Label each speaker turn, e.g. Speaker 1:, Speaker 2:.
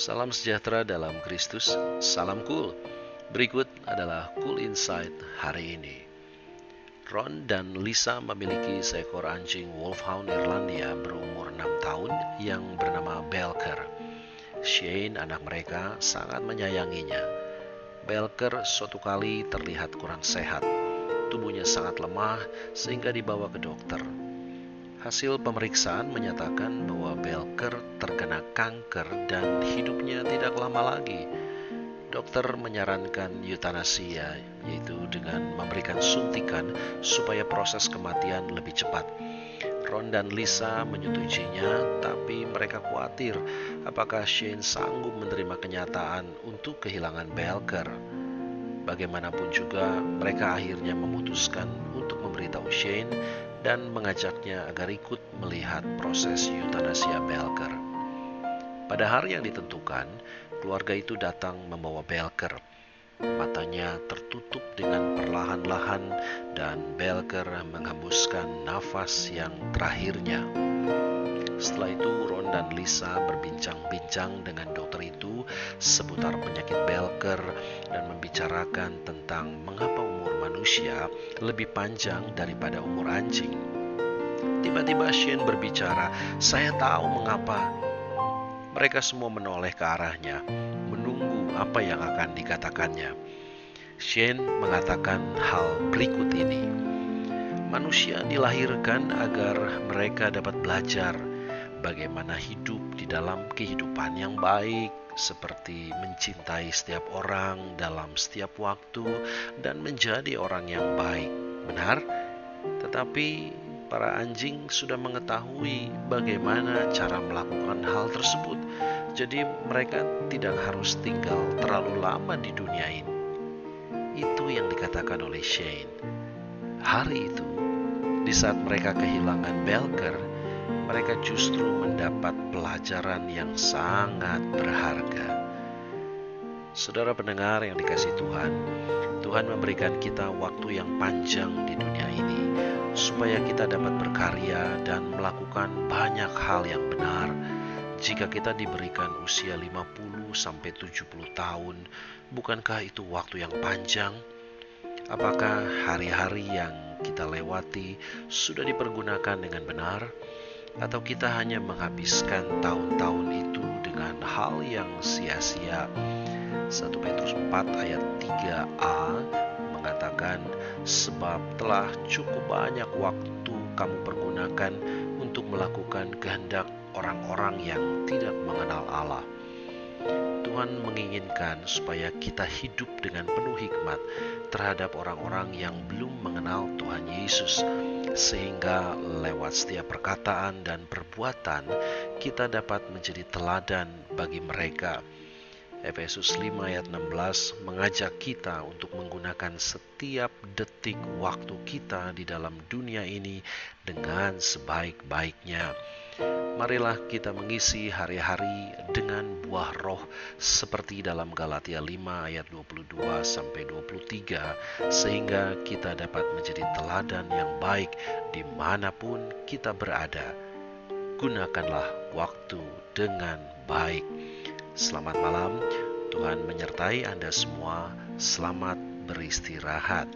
Speaker 1: Salam sejahtera dalam Kristus, salam cool. Berikut adalah Cool Insight hari ini. Ron dan Lisa memiliki seekor anjing Wolfhound Irlandia berumur 6 tahun yang bernama Belker. Shane, anak mereka, sangat menyayanginya. Belker suatu kali terlihat kurang sehat. Tubuhnya sangat lemah sehingga dibawa ke dokter. Hasil pemeriksaan menyatakan bahwa Belker terkena kanker dan hidupnya tidak lama lagi. Dokter menyarankan eutanasia, yaitu dengan memberikan suntikan supaya proses kematian lebih cepat. Ron dan Lisa menyetujuinya, tapi mereka khawatir apakah Shane sanggup menerima kenyataan untuk kehilangan Belker. Bagaimanapun juga, mereka akhirnya memutuskan untuk memberitahu Shane dan mengajaknya agar ikut melihat proses eutanasia Belker. Pada hari yang ditentukan, keluarga itu datang membawa Belker. Matanya tertutup dengan perlahan-lahan dan Belker menghembuskan nafas yang terakhirnya. Setelah itu Ron dan Lisa berbincang-bincang dengan dokter itu seputar penyakit Belker dan membicarakan tentang mengapa umur manusia lebih panjang daripada umur anjing. Tiba-tiba Shane berbicara, "Saya tahu mengapa." Mereka semua menoleh ke arahnya, menunggu apa yang akan dikatakannya. Shane mengatakan hal berikut ini. Manusia dilahirkan agar mereka dapat belajar bagaimana hidup di dalam kehidupan yang baik, seperti mencintai setiap orang dalam setiap waktu dan menjadi orang yang baik. Benar? Tetapi para anjing sudah mengetahui bagaimana cara melakukan hal tersebut. Jadi mereka tidak harus tinggal terlalu lama di dunia ini. Itu yang dikatakan oleh Shane. Hari itu, di saat mereka kehilangan Belker, mereka justru mendapat pelajaran yang sangat berharga. Saudara pendengar yang dikasih Tuhan, Tuhan memberikan kita waktu yang panjang di dunia ini supaya kita dapat berkarya dan melakukan banyak hal yang benar. Jika kita diberikan usia 50 sampai 70 tahun, bukankah itu waktu yang panjang? Apakah hari-hari yang kita lewati sudah dipergunakan dengan benar? Atau kita hanya menghabiskan tahun-tahun itu dengan hal yang sia-sia? 1 Petrus 4 ayat 3a mengatakan, Sebab telah cukup banyak waktu kamu pergunakan untuk melakukan kehendak orang-orang yang tidak mengenal Allah. Tuhan menginginkan supaya kita hidup dengan penuh hikmat terhadap orang-orang yang belum mengenal Tuhan Yesus, sehingga lewat setiap perkataan dan perbuatan kita dapat menjadi teladan bagi mereka. Efesus 5 ayat 16 mengajak kita untuk menggunakan setiap detik waktu kita di dalam dunia ini dengan sebaik-baiknya. Marilah kita mengisi hari-hari dengan buah roh seperti dalam Galatia 5 ayat 22 sampai 23 sehingga kita dapat menjadi teladan yang baik di mana pun kita berada. Gunakanlah waktu dengan baik. Selamat malam, Tuhan menyertai Anda semua. Selamat beristirahat.